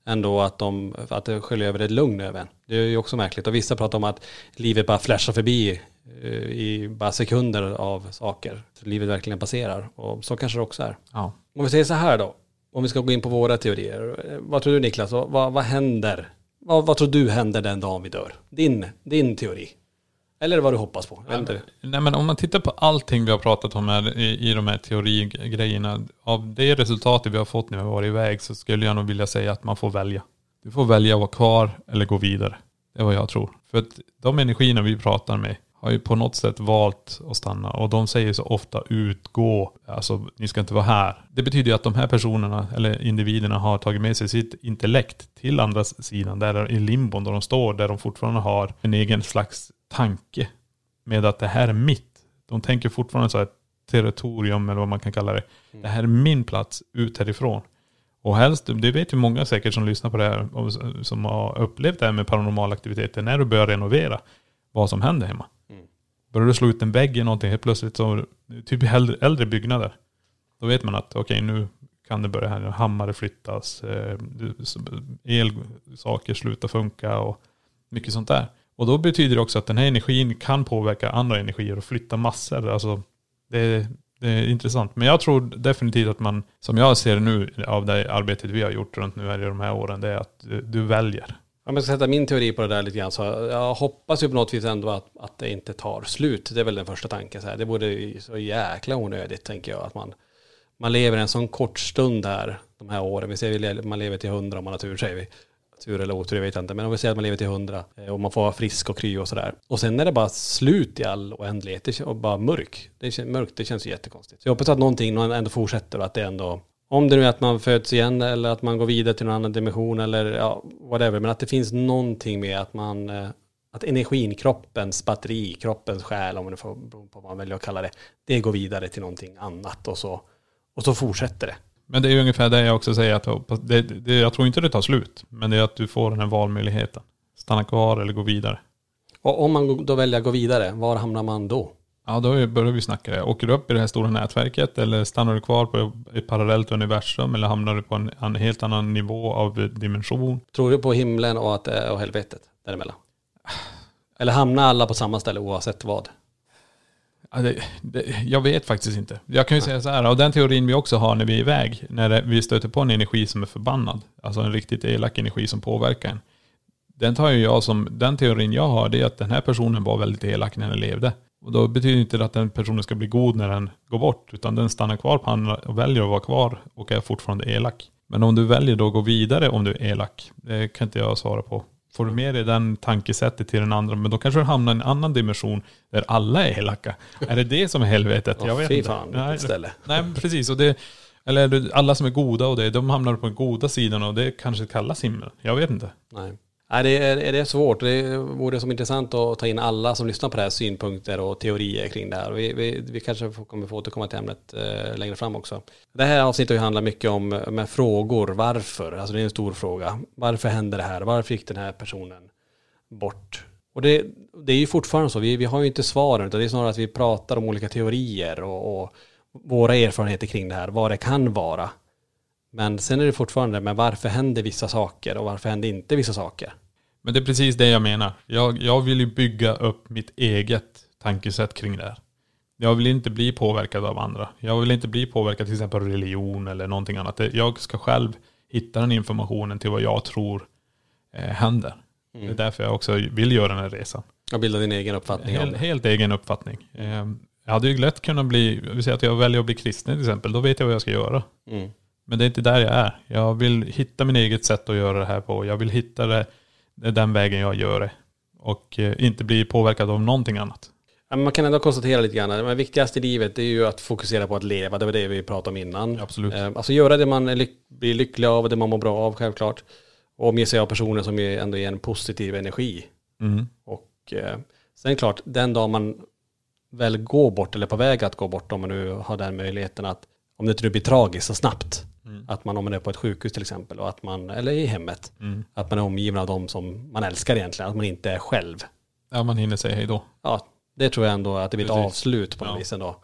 ändå att, de, att det sköljer över ett lugn över en. Det är ju också märkligt. Och vissa pratar om att livet bara flashar förbi eh, i bara sekunder av saker. Så livet verkligen passerar. Och så kanske det också är. Ja. Om vi säger så här då, om vi ska gå in på våra teorier. eh, Vad tror du Niklas, vad, vad, vad händer? Vad, vad tror du händer den dagen vi dör? Din, din teori. Eller vad du hoppas på. Inte. Nej men om man tittar på allting vi har pratat om här i, i de här teorigrejerna. Av det resultatet vi har fått när vi har varit iväg så skulle jag nog vilja säga att man får välja. Du får välja att vara kvar eller gå vidare. Det är vad jag tror. För att de energierna vi pratar med har ju på något sätt valt att stanna. Och de säger så ofta utgå. Alltså ni ska inte vara här. Det betyder ju att de här personerna eller individerna har tagit med sig sitt intellekt till andra sidan. Där i limbon där de står. Där de fortfarande har en egen slags tanke. Med att det här är mitt. De tänker fortfarande så här territorium eller vad man kan kalla det. Det här är min plats ut härifrån. Och helst, det vet ju många säkert som lyssnar på det här och som har upplevt det här med paranormala aktiviteter. När du börjar renovera, vad som händer hemma. Börjar du slå ut en vägg i någonting helt plötsligt, så, typ i äldre, äldre byggnader. Då vet man att okej nu kan det börja hända, hammare flyttas, eh, elsaker slutar funka och mycket sånt där. Och då betyder det också att den här energin kan påverka andra energier och flytta massor. Alltså, det, det är intressant. Men jag tror definitivt att man, som jag ser det nu av det arbetet vi har gjort runt nu här i de här åren, det är att du väljer. Om jag ska sätta min teori på det där lite grann så jag hoppas ju på något vis ändå att, att det inte tar slut. Det är väl den första tanken. Så här. Det vore så jäkla onödigt tänker jag. Att man, man lever en sån kort stund här de här åren. Vi säger att man lever till hundra om man har tur säger vi. Tur eller otur, jag vet inte. Men om vi säger att man lever till hundra eh, och man får vara frisk och kry och sådär. Och sen är det bara slut i all oändlighet. Det och bara mörk. Det känns, mörkt, det känns jättekonstigt. Så jag hoppas att någonting ändå fortsätter och att det ändå om det nu är att man föds igen eller att man går vidare till någon annan dimension eller ja, whatever. Men att det finns någonting med att man, eh, att energin, kroppens batteri, kroppens själ, om man får på vad man väljer att kalla det, det går vidare till någonting annat och så, och så fortsätter det. Men det är ungefär det jag också säger, att det, det, jag tror inte det tar slut, men det är att du får den här valmöjligheten. Stanna kvar eller gå vidare. Och om man då väljer att gå vidare, var hamnar man då? Ja, då börjar vi snacka det. Åker du upp i det här stora nätverket eller stannar du kvar på ett parallellt universum eller hamnar du på en, en helt annan nivå av dimension? Tror du på himlen och, att, och helvetet däremellan? Eller hamnar alla på samma ställe oavsett vad? Ja, det, det, jag vet faktiskt inte. Jag kan ju säga så här, och den teorin vi också har när vi är iväg, när vi stöter på en energi som är förbannad, alltså en riktigt elak energi som påverkar en. Den tar jag som, den teorin jag har, det är att den här personen var väldigt elak när den levde. Och då betyder det inte att den personen ska bli god när den går bort, utan den stannar kvar på andra och väljer att vara kvar och är fortfarande elak. Men om du väljer då att gå vidare om du är elak, det kan inte jag svara på. Får du med dig den tankesättet till den andra, men då kanske du hamnar i en annan dimension där alla är elaka. Är det det som är helvetet? Jag vet inte. Nej, nej, precis. Och det, eller alla som är goda och det, de hamnar på den goda sidan och det kanske kallas himmel. Jag vet inte. Nej. Nej, det är, det är svårt. Det vore som intressant att ta in alla som lyssnar på det här synpunkter och teorier kring det här. Vi, vi, vi kanske kommer få återkomma till ämnet eh, längre fram också. Det här avsnittet handlar mycket om med frågor. Varför? Alltså det är en stor fråga. Varför hände det här? Varför gick den här personen bort? Och det, det är ju fortfarande så. Vi, vi har ju inte svaren. Utan det är snarare att vi pratar om olika teorier och, och våra erfarenheter kring det här. Vad det kan vara. Men sen är det fortfarande, men varför händer vissa saker och varför händer inte vissa saker? Men det är precis det jag menar. Jag, jag vill ju bygga upp mitt eget tankesätt kring det här. Jag vill inte bli påverkad av andra. Jag vill inte bli påverkad till exempel av religion eller någonting annat. Jag ska själv hitta den informationen till vad jag tror eh, händer. Mm. Det är därför jag också vill göra den här resan. Och bilda din egen uppfattning om det. Helt egen uppfattning. Eh, jag hade ju lätt kunnat bli, vi säger att jag väljer att bli kristen till exempel, då vet jag vad jag ska göra. Mm. Men det är inte där jag är. Jag vill hitta min eget sätt att göra det här på. Jag vill hitta det, den vägen jag gör det. Och eh, inte bli påverkad av någonting annat. Man kan ändå konstatera lite grann, det viktigaste i livet är ju att fokusera på att leva, det var det vi pratade om innan. Absolut. Eh, alltså göra det man lyck blir lycklig av, det man mår bra av självklart. Och omge sig av personer som ändå ger en positiv energi. Mm. Och eh, sen klart, den dag man väl går bort eller på väg att gå bort, om man nu har den möjligheten att, om det inte blir tragiskt så snabbt, Mm. Att man om man är på ett sjukhus till exempel, och att man, eller i hemmet, mm. att man är omgiven av de som man älskar egentligen, att man inte är själv. Ja, man hinner säga hej då. Ja, det tror jag ändå att det blir ett avslut på något ja. vis ändå.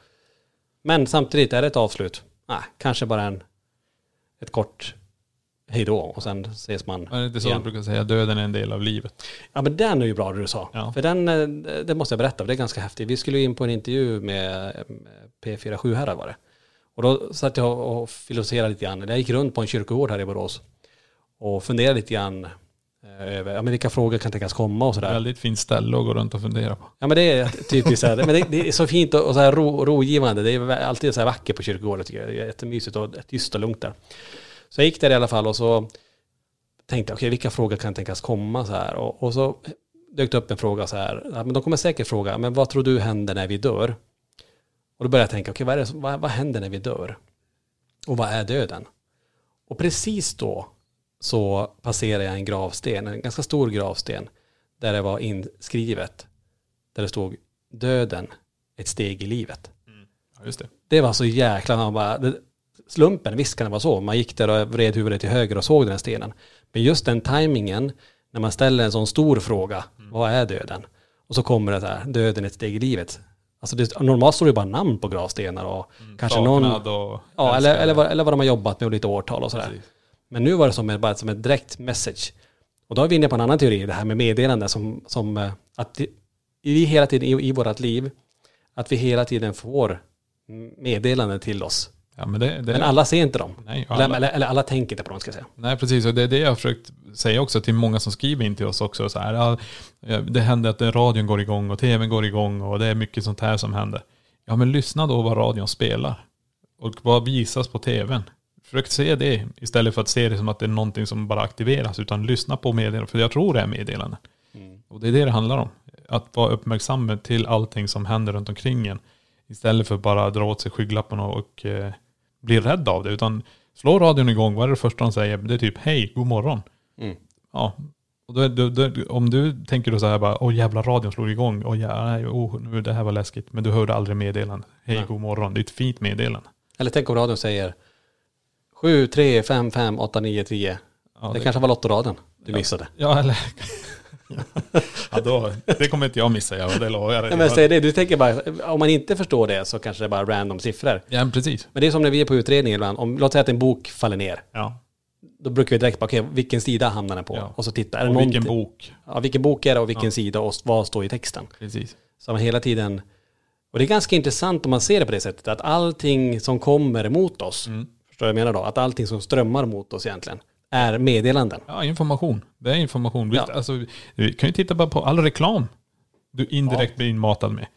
Men samtidigt, är det ett avslut? Nej, kanske bara en, ett kort hej då och sen ses man Är det inte så igen. brukar säga, döden är en del av livet? Ja men den är ju bra det du sa. Ja. För den, eh, det måste jag berätta, det är ganska häftigt. Vi skulle in på en intervju med P47 här var det. Och då satt jag och filosoferade lite grann. Jag gick runt på en kyrkogård här i Borås och funderade lite grann eh, över ja, men vilka frågor kan tänkas komma och sådär. Väldigt fint ställe att gå runt och fundera på. Ja men det är typiskt så här, men det, det, är så fint och, så här ro, rogivande. Det är alltid så här vackert på kyrkogården tycker jag. Det är jättemysigt och tyst och lugnt där. Så jag gick där i alla fall och så tänkte jag, okej okay, vilka frågor kan tänkas komma så här. Och, och så dök det upp en fråga så här, ja, men de kommer säkert fråga, men vad tror du händer när vi dör? Och då började jag tänka, okej okay, vad, vad, vad händer när vi dör? Och vad är döden? Och precis då så passerade jag en gravsten, en ganska stor gravsten, där det var inskrivet, där det stod döden, ett steg i livet. Mm. Ja, just det. det var så jäkla, man bara, det, slumpen, visst kan det vara så, man gick där och vred huvudet till höger och såg den stenen. Men just den tajmingen, när man ställer en sån stor fråga, mm. vad är döden? Och så kommer det så här, döden ett steg i livet. Alltså det, normalt står det bara namn på gravstenar och mm, kanske någon... Och ja, eller, eller, vad, eller vad de har jobbat med och lite årtal och sådär. Precis. Men nu var det som, bara som ett direkt message. Och då är vi inne på en annan teori, det här med meddelande som, som eh, att vi hela tiden i, i vårt liv, att vi hela tiden får meddelanden till oss. Ja, men det, det, Men alla ser inte dem. Nej, Eller, alla- eller, eller alla tänker inte på dem ska jag säga. Nej, precis. Och det är det jag har försökt säga också till många som skriver in till oss också. Så här, det händer att radion går igång och tvn går igång och det är mycket sånt här som händer. Ja, men lyssna då vad radion spelar. Och vad visas på tvn. Försök se det istället för att se det som att det är någonting som bara aktiveras. Utan lyssna på meddelanden. För jag tror det är meddelanden. Och det är det det handlar om. Att vara uppmärksam till allting som händer runt omkring en. Istället för bara dra åt sig skygglapparna och eh, bli rädd av det. Utan slå radion igång, vad är det första de säger? Det är typ hej, god morgon. Mm. Ja. Och då, då, då, om du tänker då så här bara, åh jävla radion slog igång, åh ja, nej, oh, nu, det här var läskigt. Men du hörde aldrig meddelanden. Hej, Nej. god morgon. Det är ett fint meddelande. Eller tänk om radion säger 7, 3, 5, 5, 8, 9, 10. Ja, det, kanske var lottoraden du missade. Ja, eller... ja, då, det kommer inte jag missa, ja, det lovar jag. Nej, men säg det, du tänker bara, om man inte förstår det så kanske det är bara random siffror. Ja, precis. Men det är som när vi är på utredning ibland, om, låt säga att en bok faller ner. Ja. Då brukar vi direkt bara, okej, vilken sida hamnar den på? Ja. Och så titta, är det Och vilken bok. Ja, vilken bok är det och vilken Ja. sida och vad står i texten? Precis. Så man hela tiden, och det är ganska intressant om man ser det på det sättet, att allting som kommer emot oss, Mm. förstår du vad jag menar då? Att allting som strömmar mot oss egentligen är meddelanden. Ja, information. Det är information. Ja. alltså, vi kan ju titta bara på all reklam du indirekt blir inmatad med.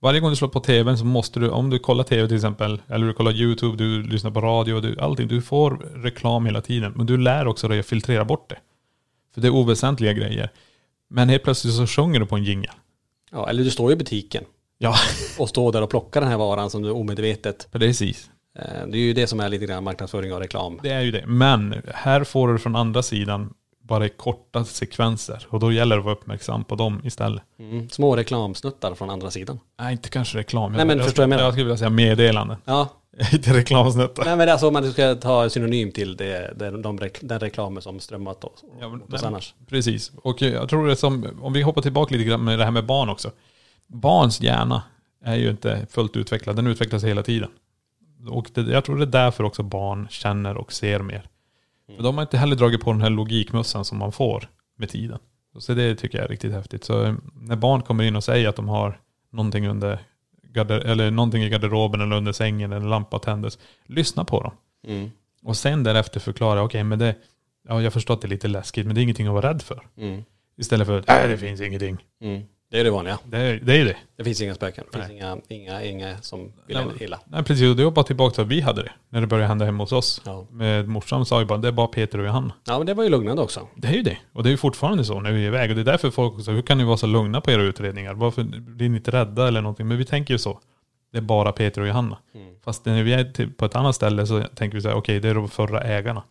Varje gång du slår på tvn så måste du, om du kollar tv till exempel, eller du kollar YouTube, du lyssnar på radio, du, allting, du får reklam hela tiden. Men du lär också dig att filtrera bort det. För det är oväsentliga grejer. Men helt plötsligt så sjunger du på en jingel. Ja, eller du står i butiken Ja, och står där och plockar den här varan som du omedvetet, precis. Eh, det är ju det som är lite grann marknadsföring och reklam. Det är ju det. Men här får du från andra sidan bara i korta sekvenser. Och då gäller det att vara uppmärksam på dem istället. Mm. Små reklamsnuttar från andra sidan. Nej, inte kanske reklam. Nej, men jag, förstår jag menar. Jag skulle vilja säga meddelanden. Ja, inte reklamsnuttar. nej men alltså om man ska ta synonym till det, det, de, rek- den reklamen som strömmat oss, Ja, men- oss annars. Precis. Och jag tror det som, om vi hoppar tillbaka lite grann med det här med barn också. Barns hjärna är ju inte fullt utvecklad, den utvecklas hela tiden. Och det, jag tror det är därför också barn känner och ser mer. För de har inte heller dragit på den här logikmössan som man får med tiden. Så det tycker jag är riktigt häftigt. Så eh, när barn kommer in och säger att de har någonting under garder, eller någonting i garderoben eller under sängen eller en lampa tändes. Lyssna på dem. Mm. Och sen därefter förklara, okej men det, ja jag förstår att det är lite läskigt men det är ingenting att vara rädd för. Mm. Istället för, nej det finns ingenting. Mm. Det är det vanliga. Det är det. Är det. Det finns inga spöken. Det finns inga, inga, inga som vill Nej, illa. Nej precis, och det var bara tillbaka till att vi hade det. När det började hända hemma hos oss. Ja. Med morsan sa ju bara, det är bara Peter och Johanna. ja, men det var ju lugnande också. Det är ju det. Och det är ju fortfarande så när vi är iväg. Och det är därför folk också, hur kan ni vara så lugna på era utredningar? Varför blir ni inte rädda eller någonting? Men vi tänker ju så. Det är bara Peter och Johanna. Fast när vi är på ett annat ställe så tänker vi så här, okej det är de förra ägarna.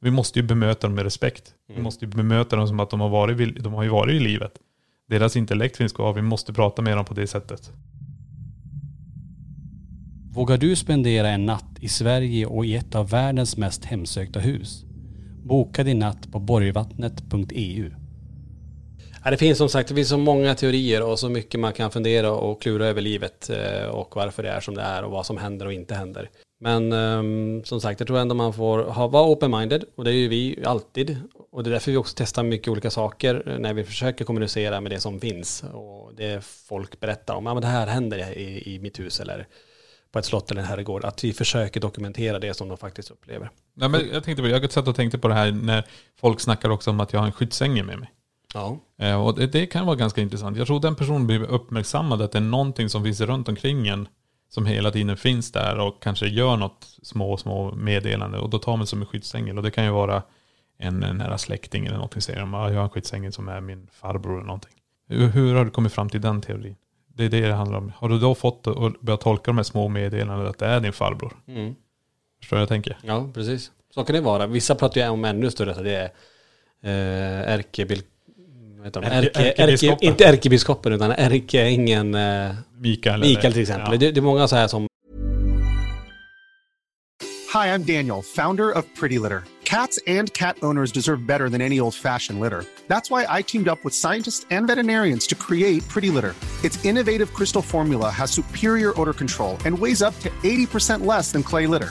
Vi måste ju bemöta dem med respekt. Vi måste ju bemöta dem som att de har varit, de har ju varit i livet. Deras intellekt finns kvar, vi måste prata med dem på det sättet. Vågar du spendera en natt i Sverige och i ett av världens mest hemsökta hus? Boka din natt på borgvattnet.eu. Ja, det finns som sagt det finns så många teorier och så mycket man kan fundera och klura över livet eh, och varför det är som det är och vad som händer och inte händer. Men ehm, som sagt, jag tror ändå man får ha, vara open-minded och det är ju vi alltid. Och det är därför vi också testar mycket olika saker när vi försöker kommunicera med det som finns. Och det folk berättar om, ja men det här händer i, i mitt hus eller på ett slott eller en herrgård. Att vi försöker dokumentera det som de faktiskt upplever. Nej, men jag, tänkte på, jag satt och tänkte på det här när folk snackar också om att jag har en skyddsängel med mig. Ja. Eh, Och det, det kan vara ganska intressant. Jag tror den personen blir uppmärksammad att det är någonting som finns runt omkring en som hela tiden finns där och kanske gör något små, små meddelande. Och då tar man som en skyddsängel. Och det kan ju vara en, nära släkting eller någonting. Säger de, "Ja, jag har en skyddsängel som är min farbror eller någonting. Hur, hur har du kommit fram till den teorin? Det är det det handlar om. Har du då fått att börja tolka de här små meddelandena att det är din farbror? Mm. Förstår du vad jag tänker? Ja, precis. Så kan det vara. Vissa pratar ju om ännu större, så det är eh, ärkebil... vad heter de? Ärke- Ärke, ärke, ärkebiskopen. inte ärkebiskopen utan ärkeängeln eh, Mikael? Mikael till exempel. Ja. Det, det är många så här som Hi, I'm Daniel, founder of Pretty Litter. Cats and cat owners deserve better than any old fashioned litter. That's why I teamed up with scientists and veterinarians to create Pretty Litter. Its innovative crystal formula has superior odor control and weighs up to 80% less than clay litter.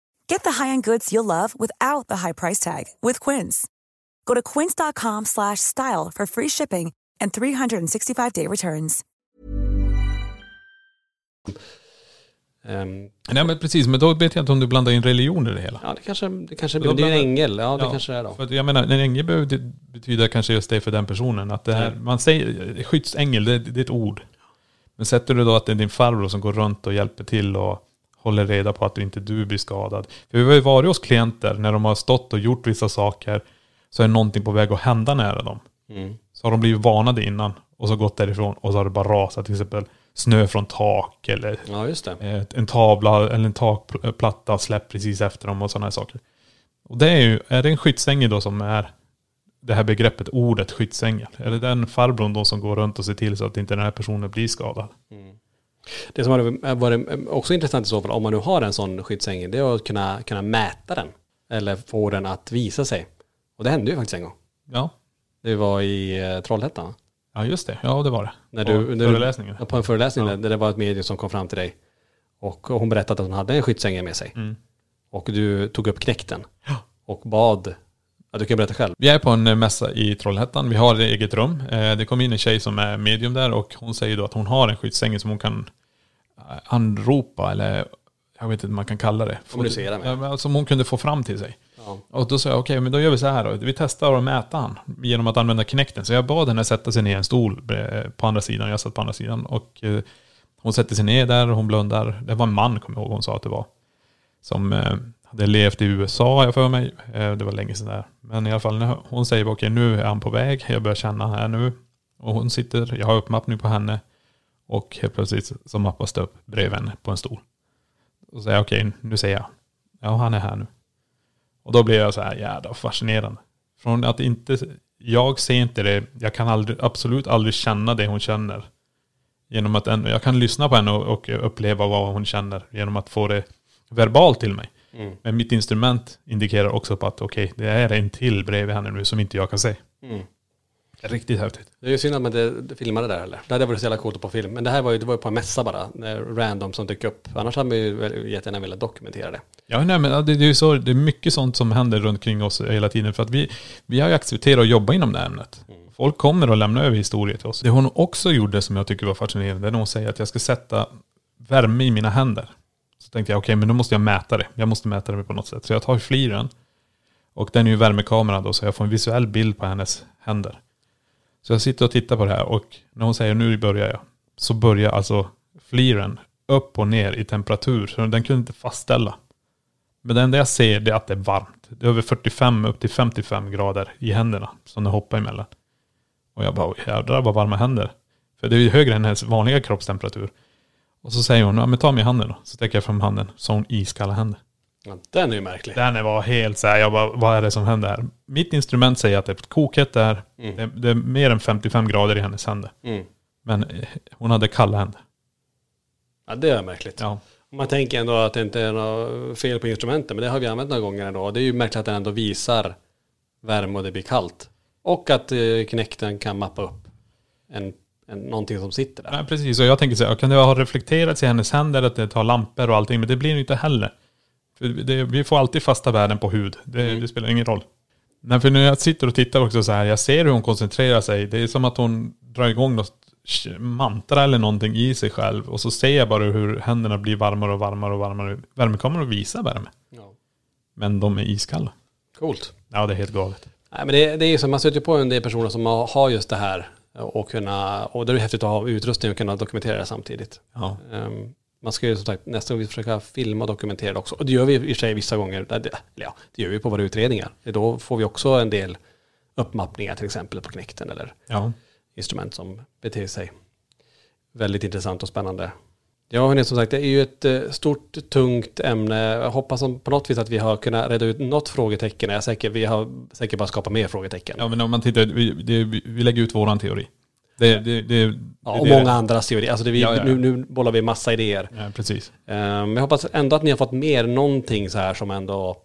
Get the high-end goods you'll love without the high price tag with Quince. Go to quince.com slash style for free shipping and 365-day returns. Ehm, Nej men precis, men då vet jag inte om du blandar in religion i det hela. ja, det kanske, det kanske blir en blandar- ängel. Ja, det kanske det är då. För att jag menar, en ängel behöver betyda kanske just det för den personen. Att det här, man säger, skyddsängel, det, det är ett ord. Men sätter du då att det är din farbror som går runt och hjälper till och håller reda på att inte du blir skadad. För vi har ju varit hos klienter när de har stått och gjort vissa saker. Så är någonting på väg att hända nära dem. Mm. Så har de blivit varnade innan och så gått därifrån och så har det bara rasat till exempel snö från tak eller Ja, eh, en tavla eller en takplatta släppt precis efter dem och sådana här saker. Och det är ju, är det en skyddsängel då som är det här begreppet, ordet skyddsängel? Är det den farbrorn då som går runt och ser till så att inte den här personen blir skadad? Det som hade varit också intressant i så fall, om man nu har en sån skyddsängel, det är att kunna, kunna mäta den. Eller få den att visa sig. Och det hände ju faktiskt en gång. Ja, Det var i eh, Trollhättan. ja just det. Ja, det var det. När På du, när föreläsningen. Ja, på en föreläsning Ja. där det var ett medium som kom fram till dig. Och hon berättade att hon hade en skyddsängel med sig. Mm. Och du tog upp knäkten. Och bad, ja du kan berätta själv. Vi är på en eh, mässa i Trollhättan. Vi har eget rum. Eh, Det kom in en tjej som är medium där och hon säger då att hon har en skyddsängel som hon kan eh, anropa eller jag vet inte vad man kan kalla det. Kommunicera med. Men Som hon kunde få fram till sig. Ja. Och då sa jag okej, men då gör vi så här då. Vi testar att mäta han genom att använda knäkten. Så jag bad henne sätta sig ner i en stol på andra sidan. Jag satt på andra sidan. Och hon sätter sig ner där och hon blundar. Det var en man, kommer jag ihåg hon sa att det var. Som hade levt i USA, har jag för mig. Eh, det var länge sedan där. Men i alla fall, hon säger okej, nu är han på väg. Jag börjar känna här nu. Och hon sitter, jag har uppmappning på henne. Och helt plötsligt så mappas det upp bredvid henne på en stol. Och säger jag okej, nu ser jag. Ja, han är här nu. Och då blir jag så här jävla fascinerande. Från att inte, jag ser inte det, jag kan aldrig, absolut aldrig känna det hon känner. Genom att en, jag kan lyssna på henne och, och uppleva vad hon känner genom att få det verbalt till mig. Mm. Men mitt instrument indikerar också på att okej, det är en till bredvid henne nu som inte jag kan se. Mm. Riktigt häftigt. Det är ju synd att man inte filmade det där eller? Det hade varit så jävla coolt på film. Men det här var ju, det var ju på en mässa bara. Random som dök upp. Annars hade man ju jättegärna velat dokumentera det. Ja, nej, men det, det är ju så, det är mycket sånt som händer runt kring oss hela tiden. För att vi, vi har ju accepterat att jobba inom det här ämnet. Folk kommer att lämna över historier till oss. Det hon också gjorde som jag tycker var fascinerande, det är när hon säger att jag ska sätta värme i mina händer. Så tänkte jag, okej, men då måste jag mäta det. Jag måste mäta det på något sätt. Så jag tar fliren. Och den är ju värmekamera då, så jag får en visuell bild på hennes händer. Så jag sitter och tittar på det här och när hon säger nu börjar jag. Så börjar alltså fliren upp och ner i temperatur. Så den kunde inte fastställa. Men det enda jag ser det är att det är varmt. Det är över 45 upp till 55 grader i händerna som den hoppar emellan. Och jag bara, jävlar jädrar vad varma händer. För det är ju högre än hennes vanliga kroppstemperatur. Och så säger hon, ja men ta mig i handen då. Så sträcker jag fram handen. Så har hon iskalla händer. Ja, den är ju märklig. Den var helt så här, jag bara, vad är det som händer här? Mitt instrument säger att det är kokhett där. Mm. Det, det är mer än 55 grader i hennes händer. Mm. Men eh, hon hade kalla händer. Ja, det är märkligt. Ja. Man tänker ändå att det inte är något fel på instrumenten, men det har vi använt några gånger ändå. Det är ju märkligt att den ändå visar värme och det blir kallt. Och att eh, knäkten kan mappa upp en, någonting som sitter där. Nej, precis. Och jag tänker så här, kan det ha reflekterats i hennes händer att det tar lampor och allting? Men det blir det inte heller. För det, vi får alltid fasta värden på hud. Det, Mm. det spelar ingen roll. Nej, för när jag sitter och tittar också så här, jag ser hur hon koncentrerar sig. Det är som att hon drar igång något mantra eller någonting i sig själv. Och så ser jag bara hur händerna blir varmare och varmare och varmare. Värmekameran visar värme. Ja. Men de är iskalla. Coolt. Ja, det är helt galet. Nej, men det, det är ju så, man stöter på en del personer som har just det här och kunna, och det är häftigt att ha utrustning och kunna dokumentera det samtidigt. Ja. Ehm, man ska ju som sagt nästa gång försöka filma och dokumentera det också. Och det gör vi i och för sig vissa gånger. Det- ja, det gör vi på våra utredningar. Då får vi också en del uppmappningar till exempel på knäkten eller Ja. instrument som beter sig. Väldigt intressant och spännande. Ja, hörni, som sagt, det är ju ett eh, stort, tungt ämne. Jag hoppas på något vis att vi har kunnat reda ut något frågetecken. Jag är säker, vi har säkert bara skapat mer frågetecken. ja, men om man tittar, vi, det, vi lägger ut våran teori. Det, det, det, Ja, och många andras teorier. Alltså vi, Ja, ja. Nu, nu bollar vi massa idéer. Ja, precis. Men jag hoppas ändå att ni har fått mer någonting så här som ändå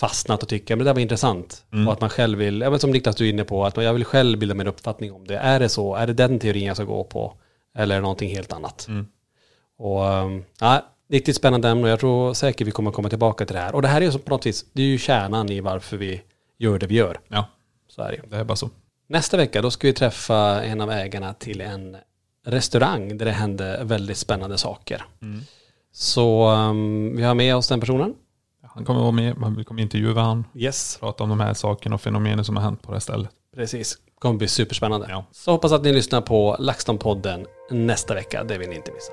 fastnat och tycker, men det där var intressant. Och att man själv vill, ja, men som Niklas du är inne på, att jag vill själv bilda mig en uppfattning om det. Är det så? Är det den teorin jag ska gå på? Eller är det någonting helt annat? Och um, ja, riktigt spännande ämne och jag tror säkert vi kommer komma tillbaka till det här. Och det här är ju på något vis, det är ju kärnan i varför vi gör det vi gör. Ja, Så är det det är bara så. Nästa vecka då ska vi träffa en av ägarna till en restaurang där det hände väldigt spännande saker. Så um, vi har med oss den personen. Han kommer vara med, vi kommer intervjua han, Yes. prata om de här sakerna och fenomenen som har hänt på det här stället. Precis. Det kommer bli superspännande. Ja. Så hoppas att ni lyssnar på LaxTon-podden nästa vecka. Det vill ni inte missa.